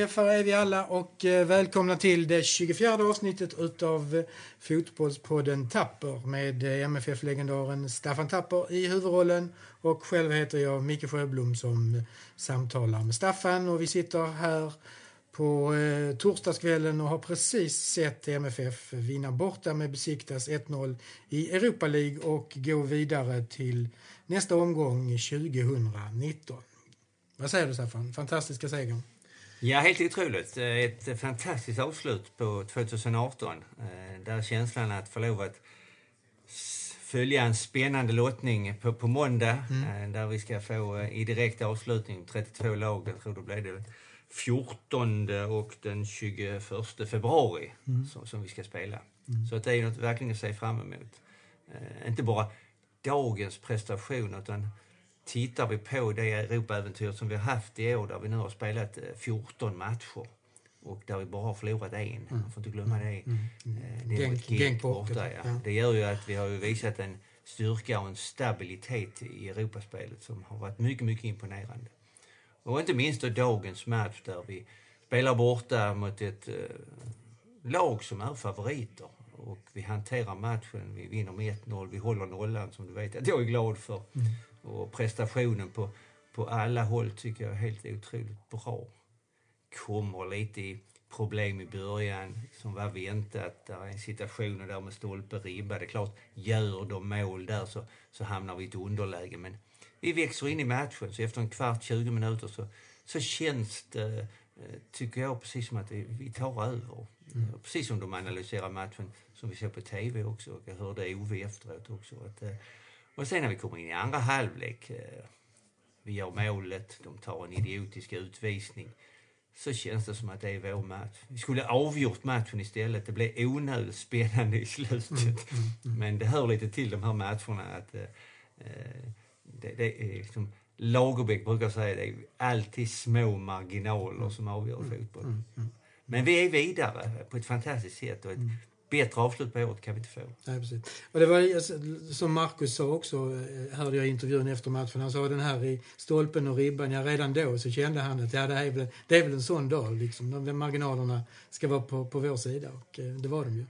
träffar är vi alla och eh, välkomna till det 24 avsnittet utav eh, Fotbollspodden Tapper med eh, MFF-legendaren Staffan Tapper i huvudrollen och själv heter jag Micke Sjöblom som samtalar med Staffan och vi sitter här på eh, torsdagskvällen och har precis sett MFF vinna borta med Besiktas 1-0 i Europa League och gå vidare till nästa omgång 2019. Vad säger du Staffan? Fantastiska segern. Ja, helt otroligt. Ett fantastiskt avslut på 2018. Eh, där känslan att få lov att följa en spännande lottning på, på måndag mm. Eh, där vi ska få eh, i direkt avslutning 32 lag. Jag tror det blir det 14 och den 21 februari mm. som, som, vi ska spela. Mm. Så att det är något verkligen att se fram emot. inte bara dagens prestation utan tittar vi på det Europaäventyr som vi har haft i år där vi nu har spelat 14 eh, matcher och där vi bara har förlorat en. Mm. Man får inte glömma det. Mm. Mm. Eh, det är borta. Ja. Ja. Det gör ju att vi har visat en styrka och en stabilitet i Europaspelet som har varit mycket, mycket imponerande. Och inte minst då dagens match där vi spelar borta mot ett uh, lag som är favoriter. Och vi hanterar matchen, vi vinner med 1-0, vi håller nollan som du vet att jag är glad för. Mm. Och prestationen på, på alla håll tycker jag är helt otroligt bra. Kommer lite i problem i början som var väntat. Där är situationer där med stolpe, ribba. Det är klart, gör de mål där så, så hamnar vi i ett underläge. Men vi växer in i matchen så efter en kvart, 20 minuter så, så känns det, eh, tycker jag, precis som att vi tar över. Mm. Precis som de analyserar matchen som vi såg på TV också. Jag hörde Ove efteråt också. Att, eh, och sen när vi kommer in i andra halvlek, eh, vi gör målet, de tar en idiotisk utvisning, så känns det som att det är vår match. Vi skulle avgjort matchen istället. Det blev onödigt spännande i slutet. Mm, mm, mm. Men det hör lite till de här matcherna att eh, eh det, det, är liksom, Lagerbäck brukar säga det är alltid små marginaler som avgör fotboll. Men vi är vidare på ett fantastiskt sätt och ett bättre avslut på året kan vi inte få. Nej, precis. Och det var alltså, som Marcus sa också, eh, hörde jag i intervjun efter matchen. Han sa den här i stolpen och ribban. Ja, redan då så kände han att ja, det, är väl, det är väl en sån dag. Liksom. De marginalerna ska vara på, på vår sida och eh, det var de ju.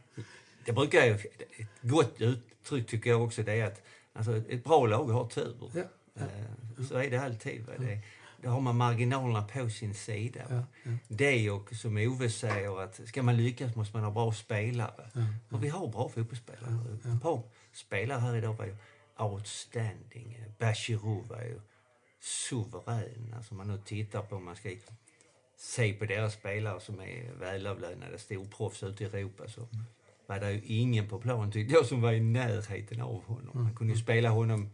Det brukar ju, ett gott uttryck tycker jag också, det är att alltså, ett bra lag har tur. Ja, ja, ja. Så är det alltid. Va? Det, då har man marginalerna på sin sida. Ja, ja. Det och som Ove säger att ska man lyckas måste man ha bra spelare. Ja, och vi har bra fotbollsspelare. Ja, Bra spelare här idag var ju outstanding. Bachirou var ju suverän. Alltså man nu tittar på, man ska se på deras spelare som är välavlönade storproffs ute i Europa så mm. var det ju ingen på plan tyckte jag som var i närheten av honom. Man kunde ju mm. spela honom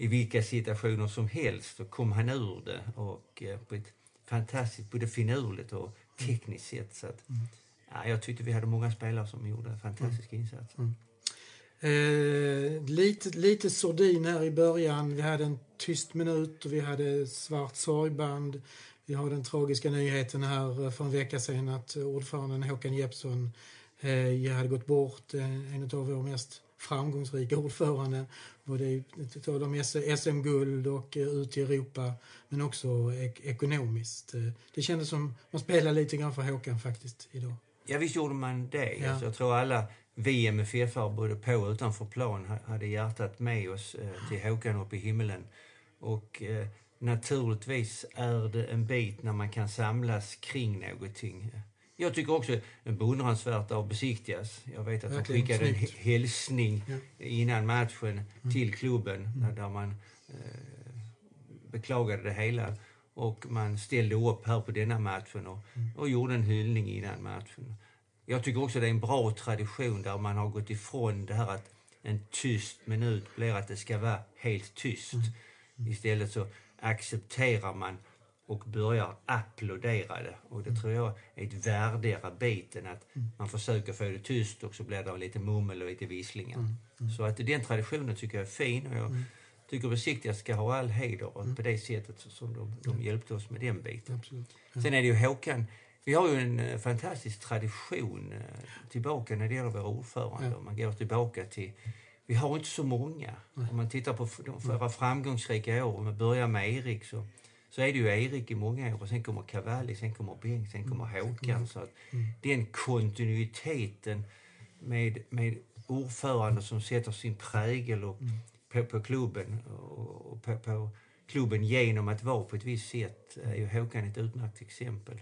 i vilka situationer som helst så kom han ur det och eh, på ett fantastiskt, både finurligt och tekniskt sätt. Så att, mm. ja, jag tyckte vi hade många spelare som gjorde fantastiska mm. insatser. Mm. Eh, lite, lite sordin här i början. Vi hade en tyst minut och vi hade svart sorgband. Vi har den tragiska nyheten här för en vecka sedan att ordföranden Håkan Jeppsson eh, hade gått bort. Eh, en av våra mest framgångsrika ordförande. Både utav de SM-guld och eh, ut i Europa, men också ek ekonomiskt. Eh, det kändes som man spelade lite grann för Håkan faktiskt idag. Ja, visst gjorde man det. Ja. Alltså, jag tror alla vi MFF både på och utanför plan hade hjärtat med oss eh, till Håkan uppe i himlen. Och eh, naturligtvis är det en bit när man kan samlas kring någonting. Jag tycker också en beundransvärt av besiktigas. Jag vet att de skickade en hälsning ja. innan matchen mm. till klubben mm. där man eh, beklagade det hela. Och man ställde upp här på denna matchen och, mm. och gjorde en hyllning innan matchen. Jag tycker också det är en bra tradition där man har gått ifrån det här att en tyst minut blir att det ska vara helt tyst. Istället så accepterar man och börjar applådera det. Och det tror jag är ett värdigare biten att mm. man försöker få det tyst och så blir det lite mummel och lite visslingar. Mm. Mm. Så att den traditionen tycker jag är fin och jag mm. tycker Besiktiga ska ha all heder mm. på det sättet som de, de hjälpte oss med den biten. Sen är det ju Håkan, vi har ju en uh, fantastisk tradition uh, tillbaka när det gäller våra ordförande. Ja. Man går tillbaka till vi har inte så många. Om man tittar på de, våra framgångsrika år, om man börjar med Erik så så är det ju Erik i många år och sen kommer Cavalli, sen kommer Bengt, sen kommer Håkan. Så att den kontinuiteten med, med ordförande som sätter sin prägel och, på, på klubben och, och på, på klubben genom att vara på ett visst sätt är ju Håkan ett utmärkt exempel.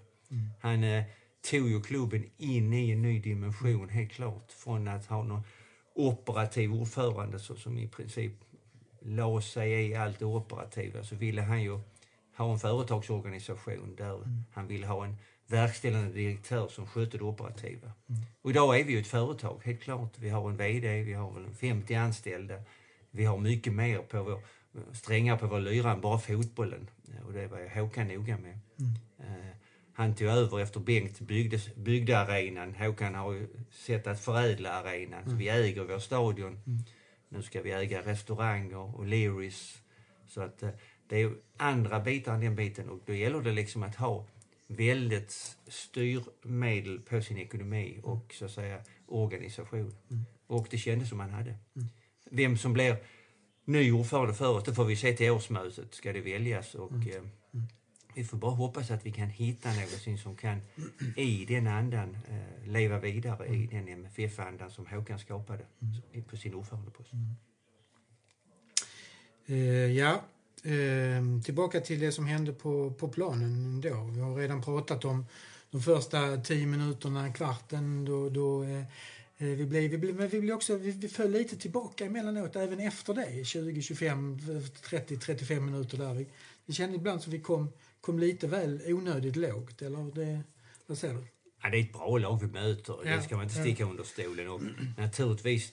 Han eh, tog ju klubben in i en ny dimension helt klart. Från att ha någon operativ ordförande så, som i princip la sig i allt det operativa så ville han ju ha en företagsorganisation där han ville ha en verkställande direktör som skötte det operativa. Och idag är vi ju ett företag, helt klart. Vi har en VD, vi har väl 50 anställda. Vi har mycket mer på vår, strängar på vår lyra än bara fotbollen. Och det var Håkan noga med. Eh, han tog över efter Bengt byggde, byggde arenan. Håkan har ju sett att förädla arenan. Så vi äger vår stadion. Nu ska vi äga restauranger och Learys. Så att eh, det är andra bitar än den biten och då gäller det liksom att ha väldigt styrmedel på sin ekonomi och så att säga organisation. Och det kändes som man hade. Vem som blir ny ordförande för oss, det får vi se till årsmötet, ska det väljas. Och, eh, vi får bara hoppas att vi kan hitta någonting som kan i den andan eh, leva vidare i den MFF-andan som Håkan skapade på sin ordförandepost. Eh, ja, eh, tillbaka till det som hände på, på planen då. Vi har redan pratat om de första tio minuterna, kvarten då, då eh, vi blev, vi blev, men vi, blev också, vi, vi föll lite tillbaka emellanåt även efter det, 20, 25, 30, 35 minuter där. Vi, vi kände ibland som vi kom, kom lite väl onödigt lågt, eller det, vad säger du? Ja, det är ett bra lag vi möter, Ja, det ska man inte ja. sticka under stolen. Och naturligtvis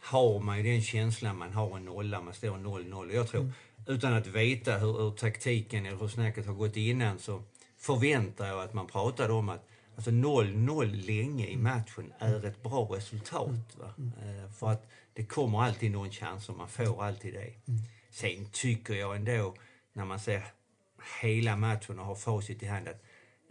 har man ju den känslan man har en nolla, man står 0-0. Jag tror, Mm. Utan att veta hur, hur taktiken eller hur snacket har gått innan, så förväntar jag att man pratade om att alltså 0-0 länge i matchen är ett bra resultat. Va? Eh, För att det kommer alltid någon chans och man får alltid det. Sen tycker jag ändå, när man ser hela matchen och har facit i hand, att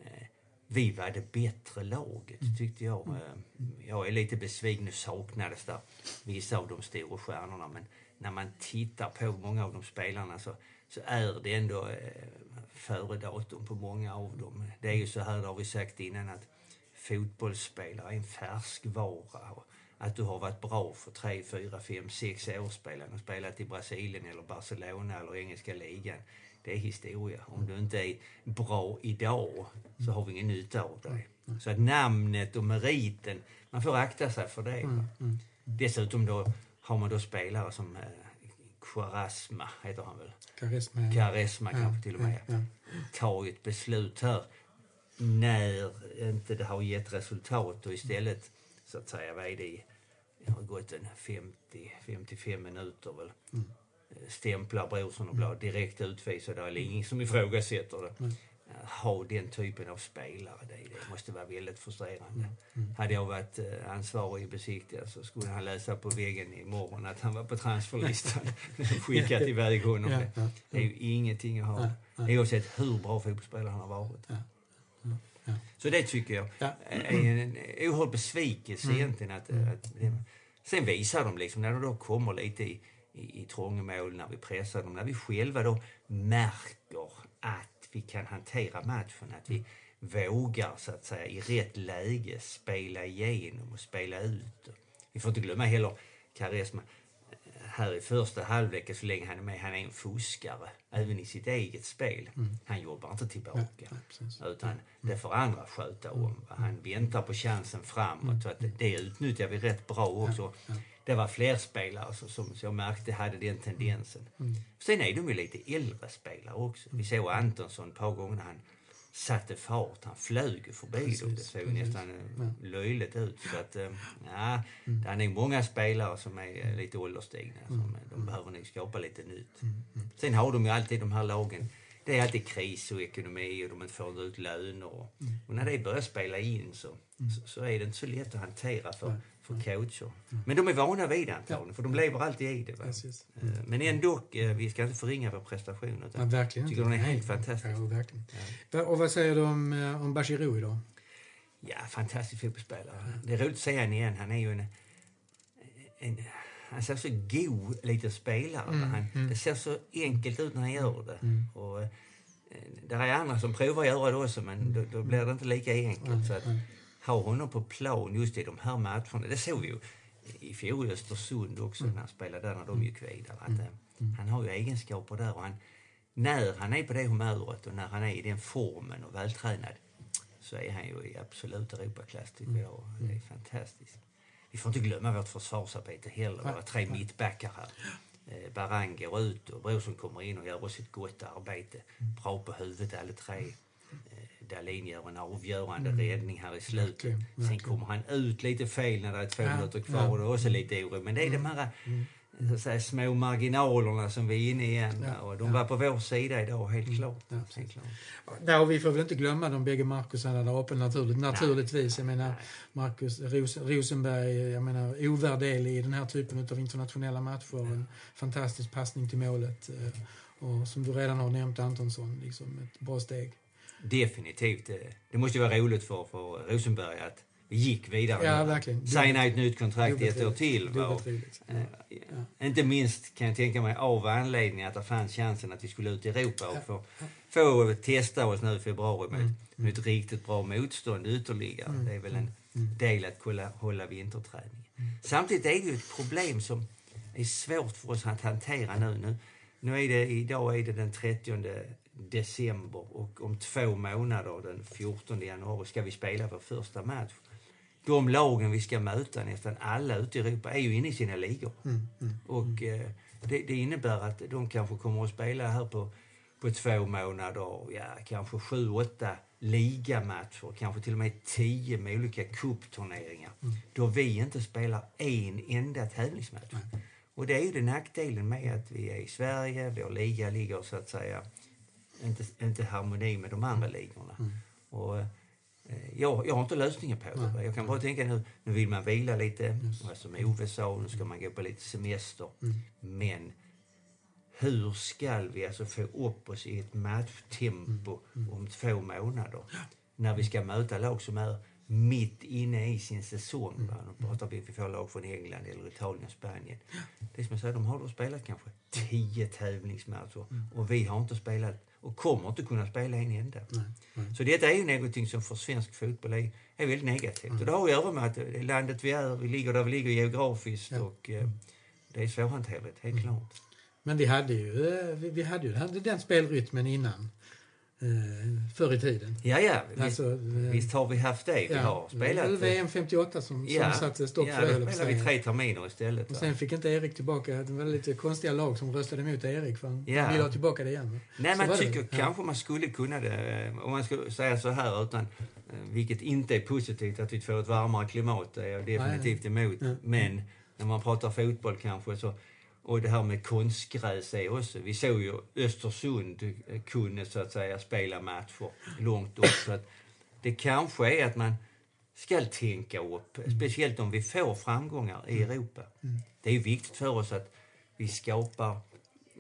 eh, vi var det bättre laget, tyckte jag. Eh, Jag är lite besviken, nu saknades där vissa av de stora stjärnorna, men när man tittar på många av de spelarna så, så är det ändå eh, före datum på många av dem. Det är ju så här, det har vi sagt innan, att fotbollsspelare är en färskvara. Och att du har varit bra för tre, fyra, fem, sex år spelande och spelat i Brasilien eller Barcelona eller engelska ligan. Det är historia. Om du inte är bra idag så har vi ingen nytta av dig. Så att namnet och meriten, man får akta sig för det. va. Dessutom då har man då spelare som eh, Quarasma, heter han väl? Karisma. Karesma kanske till och med. ja. tar ett beslut här när inte det har gett resultat och istället så att säga, vad är det? Det har gått en 50-55 minuter väl. Stämplar Brorsson och Blad direkt utvisade eller ingen som ifrågasätter det. Ha den typen av spelare, det, det måste vara väldigt frustrerande. Hade jag varit eh, ansvarig i besiktiga så skulle han läsa på väggen imorgon att han var på transferlistan. Skickat iväg honom. Ja, Det. ja, Det är ju ingenting att ha. Oavsett hur bra fotbollsspelare han har varit. ja. Så det tycker jag Ja. är en oerhörd besvikelse egentligen. Att, att, sen visar de liksom, när de då kommer lite i, i, i trångmål, när vi pressar dem, när vi själva då märker att vi kan hantera matchen, att vi vågar så att säga i rätt läge spela igenom och spela ut. Vi får inte glömma heller Karesma här i första halvleken så länge han är med, han är en fuskare. Även i sitt eget spel. Han jobbar inte tillbaka. Ja. Utan det får andra sköta om. va. Han väntar på chansen framåt. Så att det, utnyttjar vi rätt bra också. Det var fler spelare som, som jag märkte hade den tendensen. Sen är de ju lite äldre spelare också. Vi såg Antonsson ett par gånger när han satte fart. Han flög förbi dem. Det såg ju nästan eh, löjligt ut. Så att, eh, ja, det är nog många spelare som är eh, lite ålderstigna. Som, eh, de behöver nog skapa lite nytt. Sen har de ju alltid de här lagen. Det är alltid kris och ekonomi och de inte får ut löner. Och, och när det börjar spela in så, så, så är det inte så lätt att hantera för, för coacher. Men de är vana vid det antagligen, för de lever alltid i det. Va? Eh, Men ändå, eh, vi ska inte förringa vår prestation. Ja, Utan verkligen tycker inte. den är helt Nej. fantastisk. Ja, verkligen. Va- Och vad säger du om, eh, om Bashirou idag? Ja, fantastisk fotbollsspelare. Det är roligt att se honom igen. Han är ju en... en han ser så god liten spelare. Mm, han, Det ser så enkelt ut när han gör det. Och, eh, det är andra som provar att göra det också, men då, då blir det inte lika enkelt. Så att ha honom på plan just i de här matcherna, det såg vi ju i fjol i Östersund också när han spelade där när de gick vidare. Att, eh, Han har ju egenskaper där och han, när han är på det humöret och när han är i den formen och vältränad så är han ju i absolut Europaklass tycker jag. Och Det är fantastiskt. Vi får inte glömma vårt försvarsarbete heller, våra tre mittbackar här. Eh, Barang går ut och Brorsson kommer in och gör också ett gott arbete. Bra på huvudet alla tre. Eh, Dahlin gör en avgörande räddning här i slutet. Verkligen, Sen verkligen. kommer han ut lite fel när det är två Ja, minuter kvar ja. och det är också lite oro. Men det är de här så att säga, små marginalerna som vi är inne i igen. Ja, och de ja. var på vår sida idag, helt klart. Ja, helt klart. Där, och vi får väl inte glömma de bägge Marcusarna där uppe naturligt, naturligtvis. Jag menar, Marcus Ros Rosenberg, jag menar ovärderlig i den här typen av internationella matcher. En fantastisk passning till målet. eh, Och som du redan har nämnt Antonsson, liksom ett bra steg. Definitivt. eh, Det måste ju vara roligt för, för Rosenberg att vi gick vidare. Ja, verkligen. Signa ett nytt kontrakt ett år till. va? Dubbelt Och, roligt. eh, ja. Inte minst kan jag tänka mig av anledningen att det fanns chansen att vi skulle ut i Europa och få, få testa oss nu i februari med, Mm. med ett riktigt bra motstånd ytterligare. Det är väl en Mm. del att kunna hålla vinterträning. Samtidigt är det ju ett problem som är svårt för oss att hantera nu. Nu, nu är det, idag är det den 30 december och om två månader, den 14 januari, ska vi spela vår första match. De lagen vi ska möta, nästan alla ute i Europa, är ju inne i sina ligor. Mm, mm. Och eh, det, det innebär att de kanske kommer att spela här på, på två månader, ja, kanske sju, åtta ligamatcher, kanske till och med tio med olika cupturneringar. Då vi inte spelar en enda tävlingsmatch. Och det är ju den nackdelen med att vi är i Sverige, vår liga ligger så att säga inte, inte harmoni med de andra ligorna. Och, eh, jag, jag har inte lösningen på det. Nej. Jag kan bara tänka nu, nu vill man vila lite, och som Ove sa, nu ska man gå på lite semester. Men hur ska vi alltså få upp oss i ett matchtempo om två månader? När vi ska möta lag som är mitt inne i sin säsong. Va? Nu pratar vi, vi får lag från England eller Italien Spanien. Det är som jag säger, de har då spelat kanske tio tävlingsmatcher och vi har inte spelat och kommer inte kunna spela en enda. Så detta är ju någonting som för svensk fotboll är, är väldigt negativt. Och det har att göra med att det landet vi är, vi ligger där vi ligger geografiskt Ja. och eh, det är svårhanterligt, helt klart. Men vi hade ju, eh, vi, hade ju den spelrytmen innan. Eh, förr i tiden. Ja, ja, visst, Alltså, eh, visst har vi haft det. Vi har det var väl spelat... eh, VM 58 som, ja, som satte stopp ja, för det. spelade vi tre terminer istället. Och sen fick inte Erik tillbaka, det var lite konstiga lag som röstade emot Erik för han Ja. ville ha tillbaka det igen. Nej, Så man det. tycker Ja. kanske man skulle kunna det. eh, Om man skulle säga så här, utan, vilket inte är positivt, att vi får ett varmare klimat. Det är jag definitivt emot. Ja. Men när man pratar fotboll kanske så och det här med konstgräs är också. Vi såg ju Östersund eh, kunde så att säga spela matcher långt upp. Så att det kanske är att man ska tänka upp, speciellt om vi får framgångar i Europa. Det är ju viktigt för oss att vi skapar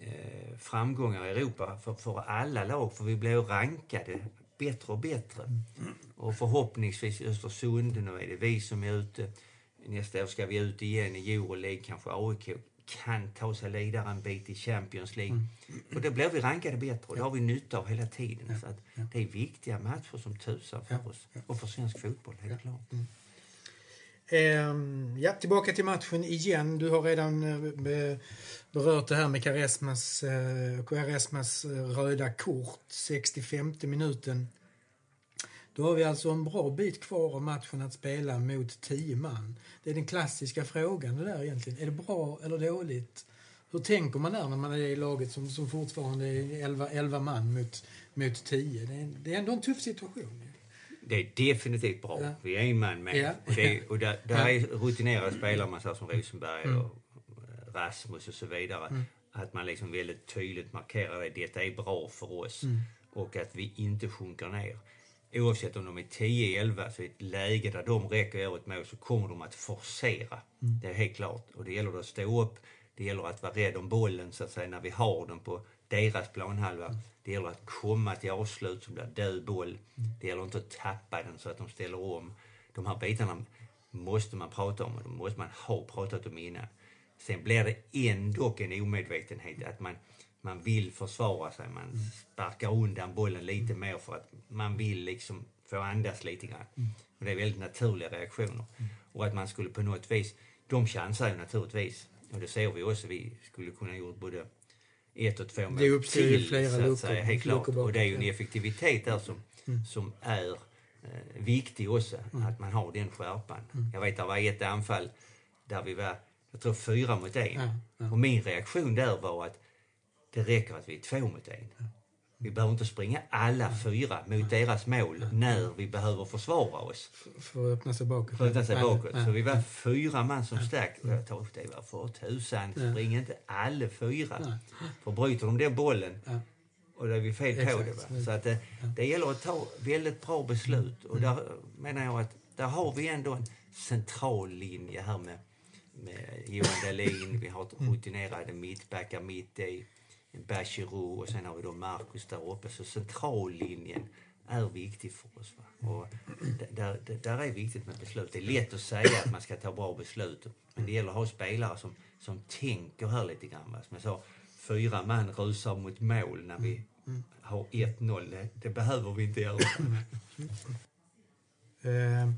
eh, framgångar i Europa för, för alla lag, för vi blir rankade bättre och bättre. Och förhoppningsvis Östersund, nu är det vi som är ute. Nästa år ska vi ut igen i Euroleague, kanske AIK kan ta sig vidare en bit i Champions League. Och då blir vi rankade bättre och det har vi nytta av hela tiden. Så att det är viktiga matcher som tusan för oss och för svensk fotboll, helt klart. Ehm, ja, tillbaka till matchen igen. Du har redan eh, be- berört det här med Karesmas, eh, Karesmas eh, röda kort, 65 minuten. Då har vi alltså en bra bit kvar av matchen att spela mot 10 man. Det är den klassiska frågan det där egentligen. Är det bra eller dåligt? Hur tänker man där när man är i laget som, som fortfarande är 11, 11 man mot, mot 10? Det är, det är ändå en tuff situation. Det är definitivt bra. Ja. Vi är en man med. Ja. Och, det, och där, där är rutinerade spelare, man säger som Rosenberg Mm. och eh, Rasmus och så vidare. Att man liksom väldigt tydligt markerar att detta är bra för oss Mm. och att vi inte sjunker ner. Oavsett om de är 10-11, så i ett läge där de räcker över ett mål så kommer de att forcera. Mm. Det är helt klart. Och det gäller att stå upp, det gäller att vara rädd om bollen så att säga när vi har den på deras planhalva. Det gäller att komma till avslut som blir död boll. Det gäller inte att tappa den så att de ställer om. De här bitarna måste man prata om och de måste man ha pratat om innan. Sen blir det ändå en omedvetenhet att man man vill försvara sig, man sparkar undan bollen lite mer för att man vill liksom få andas lite grann. Och det är väldigt naturliga reaktioner. Och att man skulle på något vis, de chansar ju naturligtvis. Och det ser vi också, vi skulle kunna gjort både ett och två mål Det uppstår till, flera så att luckor- säga, helt klart. Och det är ju en effektivitet där som, som är eh, viktig också, att man har den skärpan. Jag vet det var ett anfall där vi var, jag tror fyra mot en. Ja, ja. Och min reaktion där var att det räcker att vi är två mot en. Vi behöver inte springa alla fyra mot deras mål när vi behöver försvara oss. För att öppna sig bakåt. För att ta sig bakåt. Så vi var fyra man som stack. Det var för tusan, spring inte alla fyra. För bryter de den bollen och då är vi fel på det. Va? Så att det, det gäller att ta väldigt bra beslut. Och där menar jag att där har vi ändå en central linje här med, med Johan Dahlin, vi har rutinerade mittbackar mitt i, Bachirou och sen har vi då Marcus där uppe. Så centrallinjen är viktig för oss. Va? Och där, där, där är viktigt med beslut. Det är lätt att säga att man ska ta bra beslut. Men det gäller att ha spelare som, som tänker här lite grann. Va? Som jag sa, fyra man rusar mot mål när vi har 1-0. Det, det behöver vi inte göra. Eh,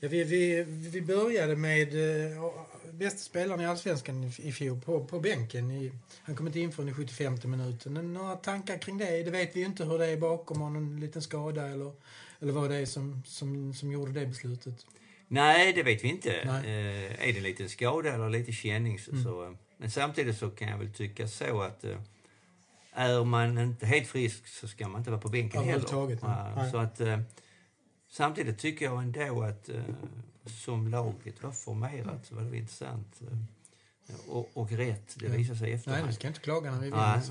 ja, vi, vi, vi började med eh, bästa spelaren i Allsvenskan i, i fjol på, på bänken. I, han kom inte in förrän i 75 minuten. Några tankar kring det? Det vet vi ju inte hur det är bakom. Har någon liten skada eller, eller vad det är som, som, som gjorde det beslutet. Nej, det vet vi inte. Eh, är det en liten skada eller lite känning så, så... eh, Men samtidigt så kan jag väl tycka så att eh, är man inte helt frisk så ska man inte vara på bänken heller. Nej. Ja, så att, eh, samtidigt tycker jag ändå att eh, som laget var formerat så var det intressant. Eh, och, och rätt, det visar sig i Nej, efterhand. vi ska inte klaga när vi vinner.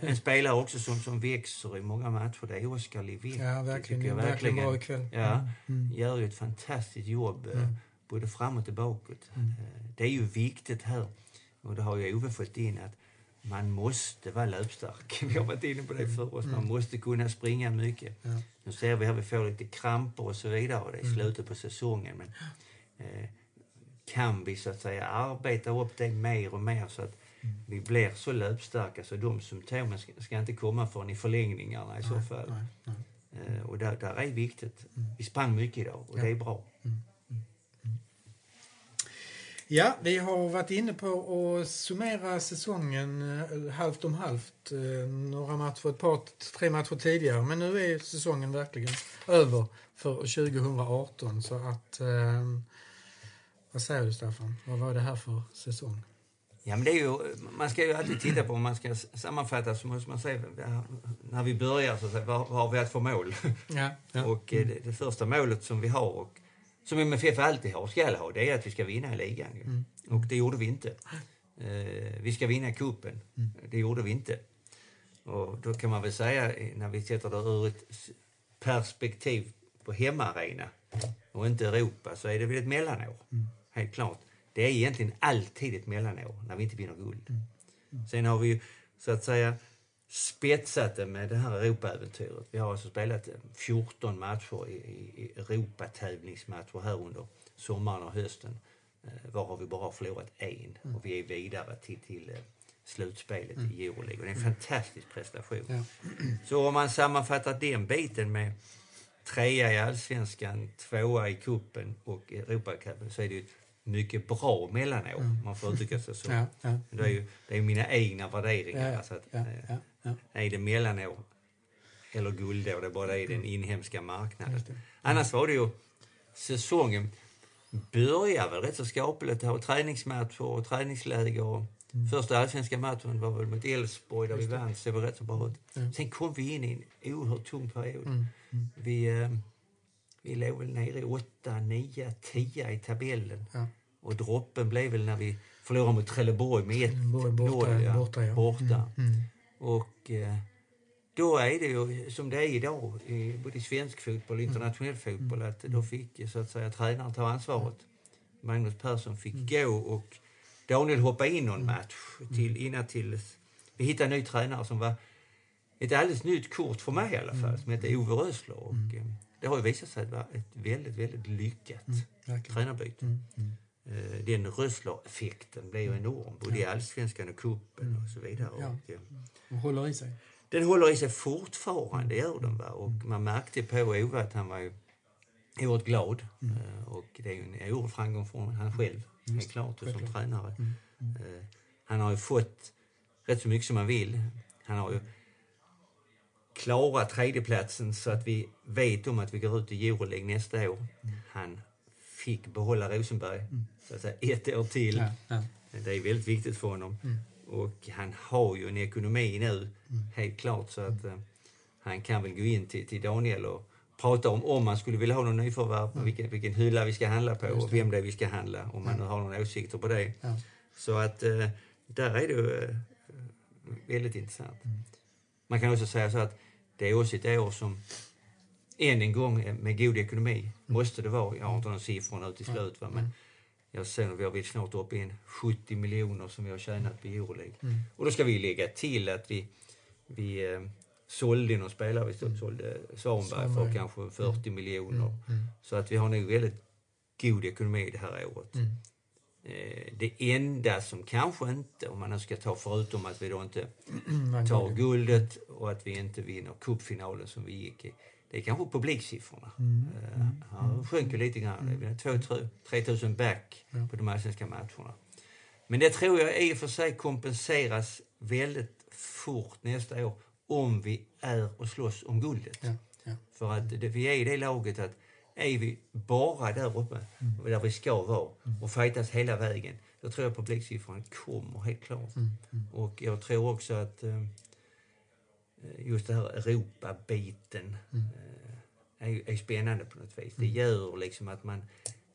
En, en spelare också som, som växer i många matcher, det är Oskar Livik. Ja, verkligen. jag verkligen bra ikväll. Ja, Mm. gör ju ett fantastiskt jobb eh, Mm. både framåt och bakåt. Mm. Eh, Det är ju viktigt här, och det har ju Ove fått in, att man måste vara löpstark. Vi har varit inne på det för oss. Man Mm. måste kunna springa mycket. Ja. Nu ser vi här vi får lite kramper och så vidare och det är Mm. slutet på säsongen. Men eh, kan vi så att säga arbeta upp det mer och mer så att Mm. vi blir så löpstarka så de symptomen ska, ska inte komma förrän i förlängningarna i så fall. Nej, nej. Eh, och där, där är viktigt. Mm. Vi sprang mycket idag och Ja. det är bra. Ja, vi har varit inne på att summera säsongen eh, halvt om halvt. eh, Några matcher, ett par, tre matcher tidigare. Men nu är säsongen verkligen över för 2018. Så att... Eh, vad säger du, Staffan? Vad var det här för säsong? Ja, men det är ju, man ska ju alltid titta på, om man ska sammanfatta så måste man säga ja, när vi börjar, så att säga, vad, vad har vi haft för mål? Ja, ja. Och det, det första målet som vi har och som MFF alltid har, ska ha, det är att vi ska vinna ligan. Mm. Och det gjorde vi inte. Eh, vi ska vinna kuppen. Mm. Det gjorde vi inte. Och då kan man väl säga, eh, när vi sätter det ur ett perspektiv på hemmaarena och inte Europa, så är det väl ett mellanår. Mm. Helt klart. Det är egentligen alltid ett mellanår när vi inte vinner guld. Mm. Sen har vi ju så att säga spetsat det med det här Europaäventyret. Vi har alltså spelat eh, 14 matcher i, i Europatävlingsmatcher här under sommaren och hösten. Eh, Var har vi bara förlorat en Mm. och vi är vidare till, till eh, slutspelet i Euroleague. Det är en fantastisk prestation. Ja. Så om man sammanfattar den biten med trea i allsvenskan, tvåa i kuppen och Europacupen så är det ju ett mycket bra mellanår, om man får uttrycka sig så. Ja, ja. Det är ju det är mina egna värderingar. Ja, Alltså att, ja. Är det mellanår eller guldår, det är bara i den inhemska marknaden. Annars var det ju säsongen börjar väl rätt så skapligt. Det har träningsmatcher och träningsläger. Och Första allsvenska matchen var väl mot Elfsborg där vi Mm. Just vann, så det var rätt så bra ut. Ja. Sen kom vi in i en oerhört tung period. Mm, mm. Vi, eh, vi låg väl nere i 8, 9, 10 i tabellen. Ja. Och droppen blev väl när vi förlorade mot Trelleborg med 1 Trelleborg borta, borta, ja. borta. Mm, mm. Och eh, då är det ju som det är idag, i både svensk fotboll och Mm. internationell fotboll, att då fick så att säga tränaren ta ansvaret. Magnus Persson fick Mm. gå och Daniel hoppade in någon match till, innan till... Vi hittade en ny tränare som var ett alldeles nytt kort för mig i alla fall, som hette Ove Rösler. Och, eh, det har ju visat sig vara ett väldigt, väldigt lyckat Mm, tränarbyte. Mm, mm. Den Rössler-effekten blev ju enorm, både i allsvenskan och cupen och så vidare. Ja. Och, eh, håller i sig. den håller i sig fortfarande, gör den. Va? Och man märkte på Ove att han var ju oerhört glad. Eh, Och det är ju en oerhörd framgång för han själv, helt klart, och som tränare. Eh, Han har ju fått rätt så mycket som han vill. Han har ju klarat tredjeplatsen så att vi vet om att vi går ut i Euroleague nästa år. Han fick behålla Rosenberg, så att säga, ett år till. Ja, ja. Det är väldigt viktigt för honom. Och han har ju en ekonomi nu, helt klart, så att eh, han kan väl gå in till, till Daniel och prata om om man skulle vilja ha någon nyförvärv, vilken, vilken hylla vi ska handla på och vem det är vi ska handla, om man nu har några åsikter på det. Ja. Så att eh, där är det eh, väldigt intressant. Man kan också säga så att det är också ett år som än en gång eh, med god ekonomi måste det vara. Jag har inte någon siffror nu till slut va, men jag ser att vi har snart uppe i en 70 miljoner som vi har tjänat på Euroleague. Och då ska vi lägga till att vi, vi eh, sålde någon spelare, vi sålde Svanberg för kanske 40 miljoner. Så att vi har nog väldigt god ekonomi det här året. Eh, det enda som kanske inte, om man nu ska ta förutom att vi då inte tar guldet och att vi inte vinner cupfinalen som vi gick i. Det är kanske publiksiffrorna. Mm. Uh, sjönk ju lite grann. Är 2-3 000 back på de allsvenska matcherna. Men det tror jag i och för sig kompenseras väldigt fort nästa år om vi är och slåss om guldet. Ja, ja. För att det, vi är i det laget att är vi bara där uppe, där vi ska vara, och fightas hela vägen, då tror jag publiksiffran kommer helt klart. Och jag tror också att eh, just det här Europa-biten eh, är, ju- är spännande på något vis. Det gör liksom att man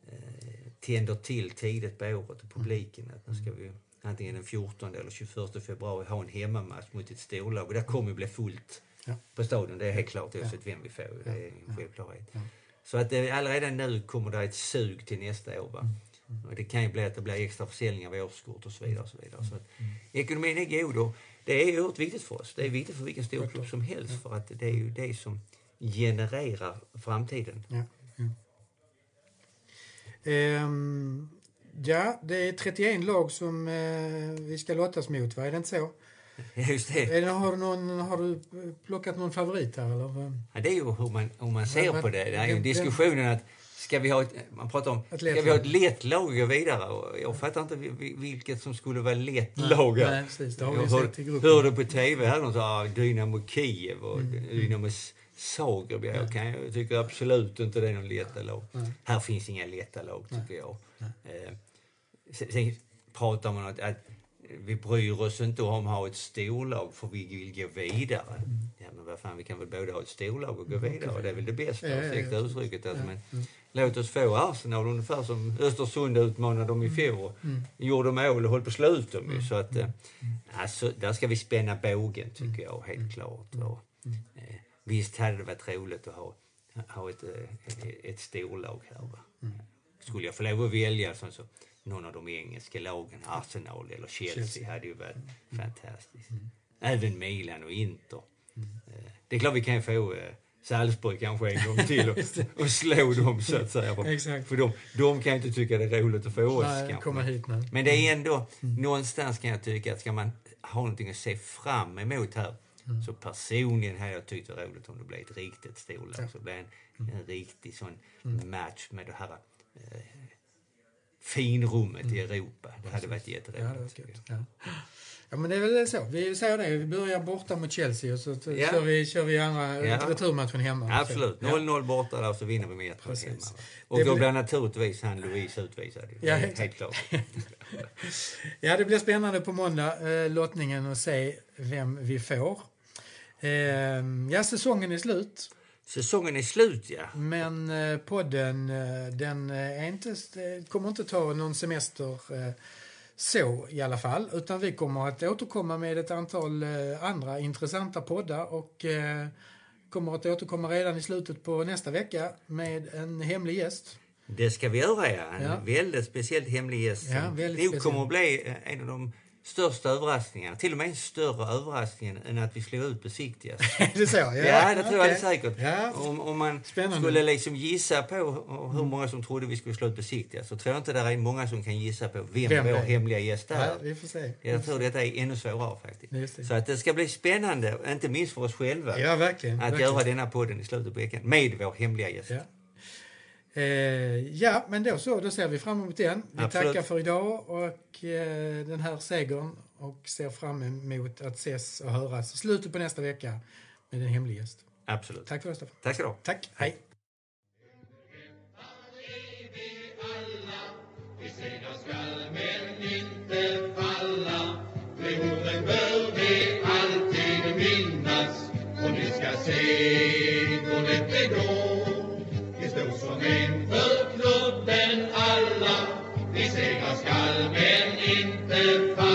eh, tänder till tidigt på året och publiken att nu ska vi antingen den 14 eller 21 februari ha en hemmamatch mot ett storlag och där kommer det bli fullt Ja. på stadion. Det är helt klart oavsett vem vi får. Det är en självklarhet. Så att det, allredan nu kommer det ett sug till nästa år. Va? Och det kan ju bli att det blir extra försäljning av årskort och så vidare. Och så vidare. Så att ekonomin är god och det är oerhört viktigt för oss. Det är viktigt för vilken storklubb som helst för att det är ju det som genererar framtiden. Ja, ja. Ehm, ja, det är 31 lag som eh, vi ska lottas mot, va? Är det inte så? Just det. Har, du någon, har du plockat någon favorit här, eller? Ja, det är ju hur man, hur man ser Men- på det. Det är ju diskussionen att ska vi ha ett, man pratar om, Ett ska vi ha ett lätt lag och vidare? Jag fattar inte vi- vi- vilket som skulle vara lätt lag. här. Nej, precis. Det har vi Jag hör, sett i gruppen. hörde på tv här de sa ah, Dynamo Kiev och Dynamo Zagreb. Jag, kan, jag tycker absolut inte det är någon lätta lag. Här finns inga lätta lag tycker jag. Eh, sen, sen pratar man om att, att vi bryr oss inte om att ha ett storlag för vi vill gå vidare. Ja men vad fan, vi kan väl både ha ett storlag och gå vidare. Det är väl det bästa, Ja, ja, ja. ursäkta uttrycket. Alltså, men, Låt oss få Arsenal ungefär som Östersund utmanade dem i fjol. Gjorde mål och höll på att slå ut dem ju. Så att, eh, alltså, där ska vi spänna bågen tycker jag, helt klart. Och, eh, visst hade det varit roligt att ha, ha ett, eh, ett storlag här. Va? Skulle jag få lov att välja så, så någon av de engelska lagen, Arsenal eller Chelsea, Chelsea. hade ju varit fantastiskt. Även Milan och Inter. Eh, Det är klart vi kan få eh, Salzburg kanske en gång till och, och slå dem så att säga. För de, de kan ju inte tycka det är roligt att få oss Nej, kanske. hit. Men det är ändå, någonstans kan jag tycka att ska man ha någonting att se fram emot här så personligen hade jag tyckt det var roligt om det blev ett riktigt storlag. Så det blev en, en riktig sån match med det här eh, finrummet i Europa. Det hade varit Ja, jätteroligt. jag. Ja. ja, men det är väl så. Vi säger det. Vi börjar borta mot Chelsea och så Ja. kör, vi, kör vi andra Ja. returmatchen hemma. Absolut. Ja. 0-0 borta där så vinner vi med 1 hemma. Och Det då blir- naturligtvis han Louise utvisad. Ja, helt klart. Ja, det blir spännande på måndag, eh, lottningen, och se vem vi får. Eh, ja, säsongen är slut, Säsongen är slut ja. men eh, podden eh, den eh, är inte, eh, kommer inte ta någon semester så i alla fall, utan vi kommer att återkomma med ett antal andra intressanta poddar och kommer att återkomma redan i slutet på nästa vecka med en hemlig gäst. Det ska vi göra ja. En Ja. väldigt speciell hemlig gäst Ja, väldigt nog kommer att bli en av de största överraskningarna. Till och med en större överraskning än att vi slog ut besiktigas. Det så? Ja, Ja, det tror jag okej. det säkert. Ja. Om, om man Spännande. skulle liksom gissa på hur många som trodde vi skulle slå ut besiktigas så tror jag inte det är många som kan gissa på vem, Vem vår är. hemliga gäst är. Ja, vi får se. Jag tror detta är ännu svårare faktiskt. Så att det ska bli spännande, inte minst för oss själva, Ja, verkligen. att verkligen. göra denna podden i slutet på veckan med vår hemliga gäst. Ja. Eh, ja, men då så, då ser vi fram emot den. Vi Absolut. tackar för idag och eh, den här segern och ser fram emot att ses och höras slutet på nästa vecka med en hemlig gäst. Absolut. Tack för det, Staffan. Tack ska du ha. Tack, hej. och ni ska se lätt det går. Vi segrar skall men inte falla.